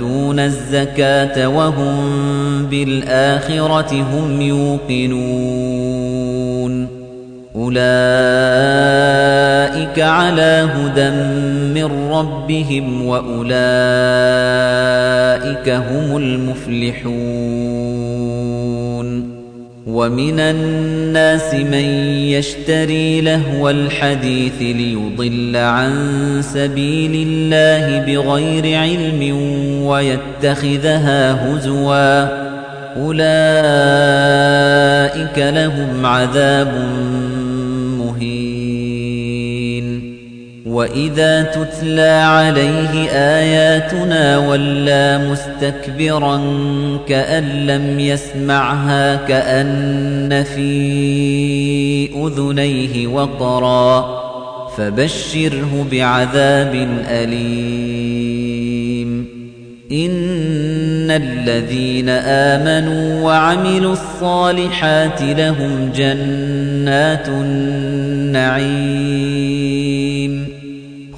ويؤتون الزكاة وهم بالآخرة هم يوقنون. أولئك على هدى من ربهم وأولئك هم المفلحون. ومن الناس من يشتري لهو الحديث ليضل عن سبيل الله بغير علم ويتخذها هزوا. أولئك لهم عذاب وإذا تتلى عليه آياتنا ولى مستكبرا كأن لم يسمعها كأن في أذنيه وقرا فبشره بعذاب أليم إن الذين آمنوا وعملوا الصالحات لهم جنات النعيم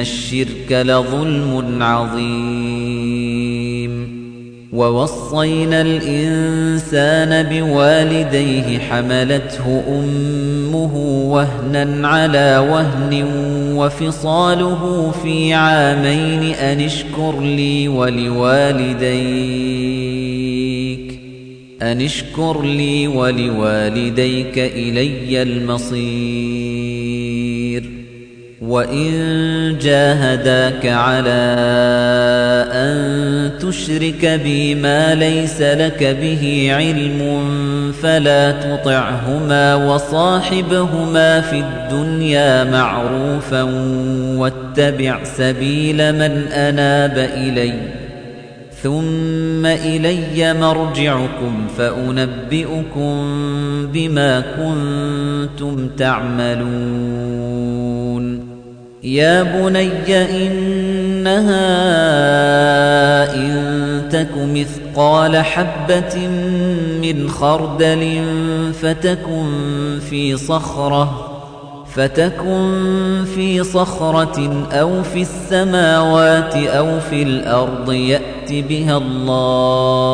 الشرك لظلم عظيم ووصينا الإنسان بوالديه حملته أمه وهنا على وهن وفصاله في عامين أن اشكر لي ولوالديك أن اشكر لي ولوالديك إلي المصير وإن جاهداك على أن تشرك بي ما ليس لك به علم فلا تطعهما وصاحبهما في الدنيا معروفا واتبع سبيل من أناب إليّ ثم إلي مرجعكم فأنبئكم بما كنتم تعملون يا بني إنها إن تك مثقال حبة من خردل فتكن في صخرة فتكن في صخرة أو في السماوات أو في الأرض يأت بها الله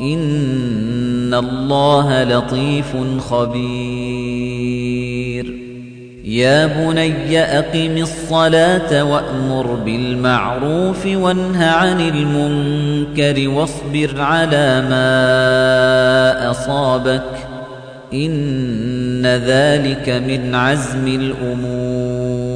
إن الله لطيف خبير يا بني أقم الصلاة وأمر بالمعروف وانه عن المنكر واصبر على ما أصابك إن ذلك من عزم الأمور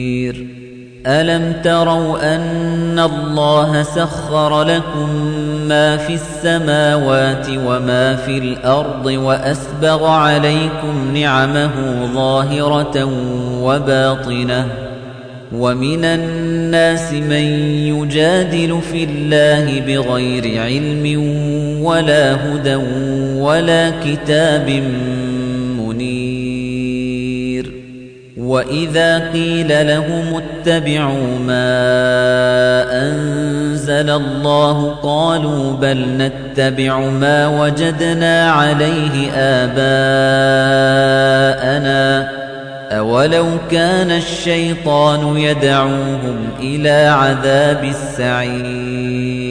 ألم تروا أن الله سخر لكم ما في السماوات وما في الأرض وأسبغ عليكم نعمه ظاهرة وباطنة ومن الناس من يجادل في الله بغير علم ولا هدى ولا كتاب وإذا قيل لهم اتبعوا ما أنزل الله قالوا بل نتبع ما وجدنا عليه آباءنا أولو كان الشيطان يدعوهم إلى عذاب السعير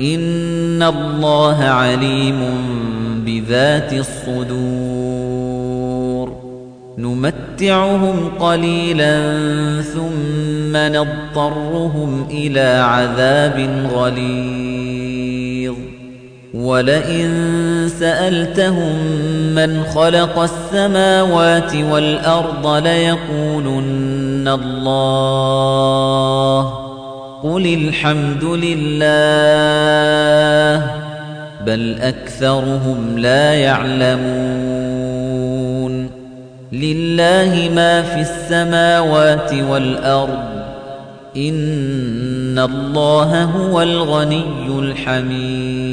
إن الله عليم بذات الصدور نمتعهم قليلا ثم نضطرهم إلى عذاب غليظ ولئن سألتهم من خلق السماوات والأرض ليقولن الله قل الحمد لله بل أكثرهم لا يعلمون. لله ما في السماوات والأرض إن الله هو الغني الحميد.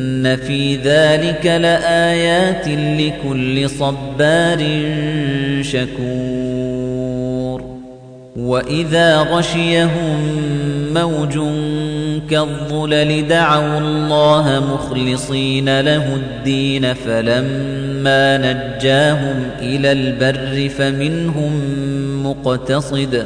إن في ذلك لآيات لكل صبار شكور وإذا غشيهم موج كالظلل دعوا الله مخلصين له الدين فلما نجاهم إلى البر فمنهم مقتصد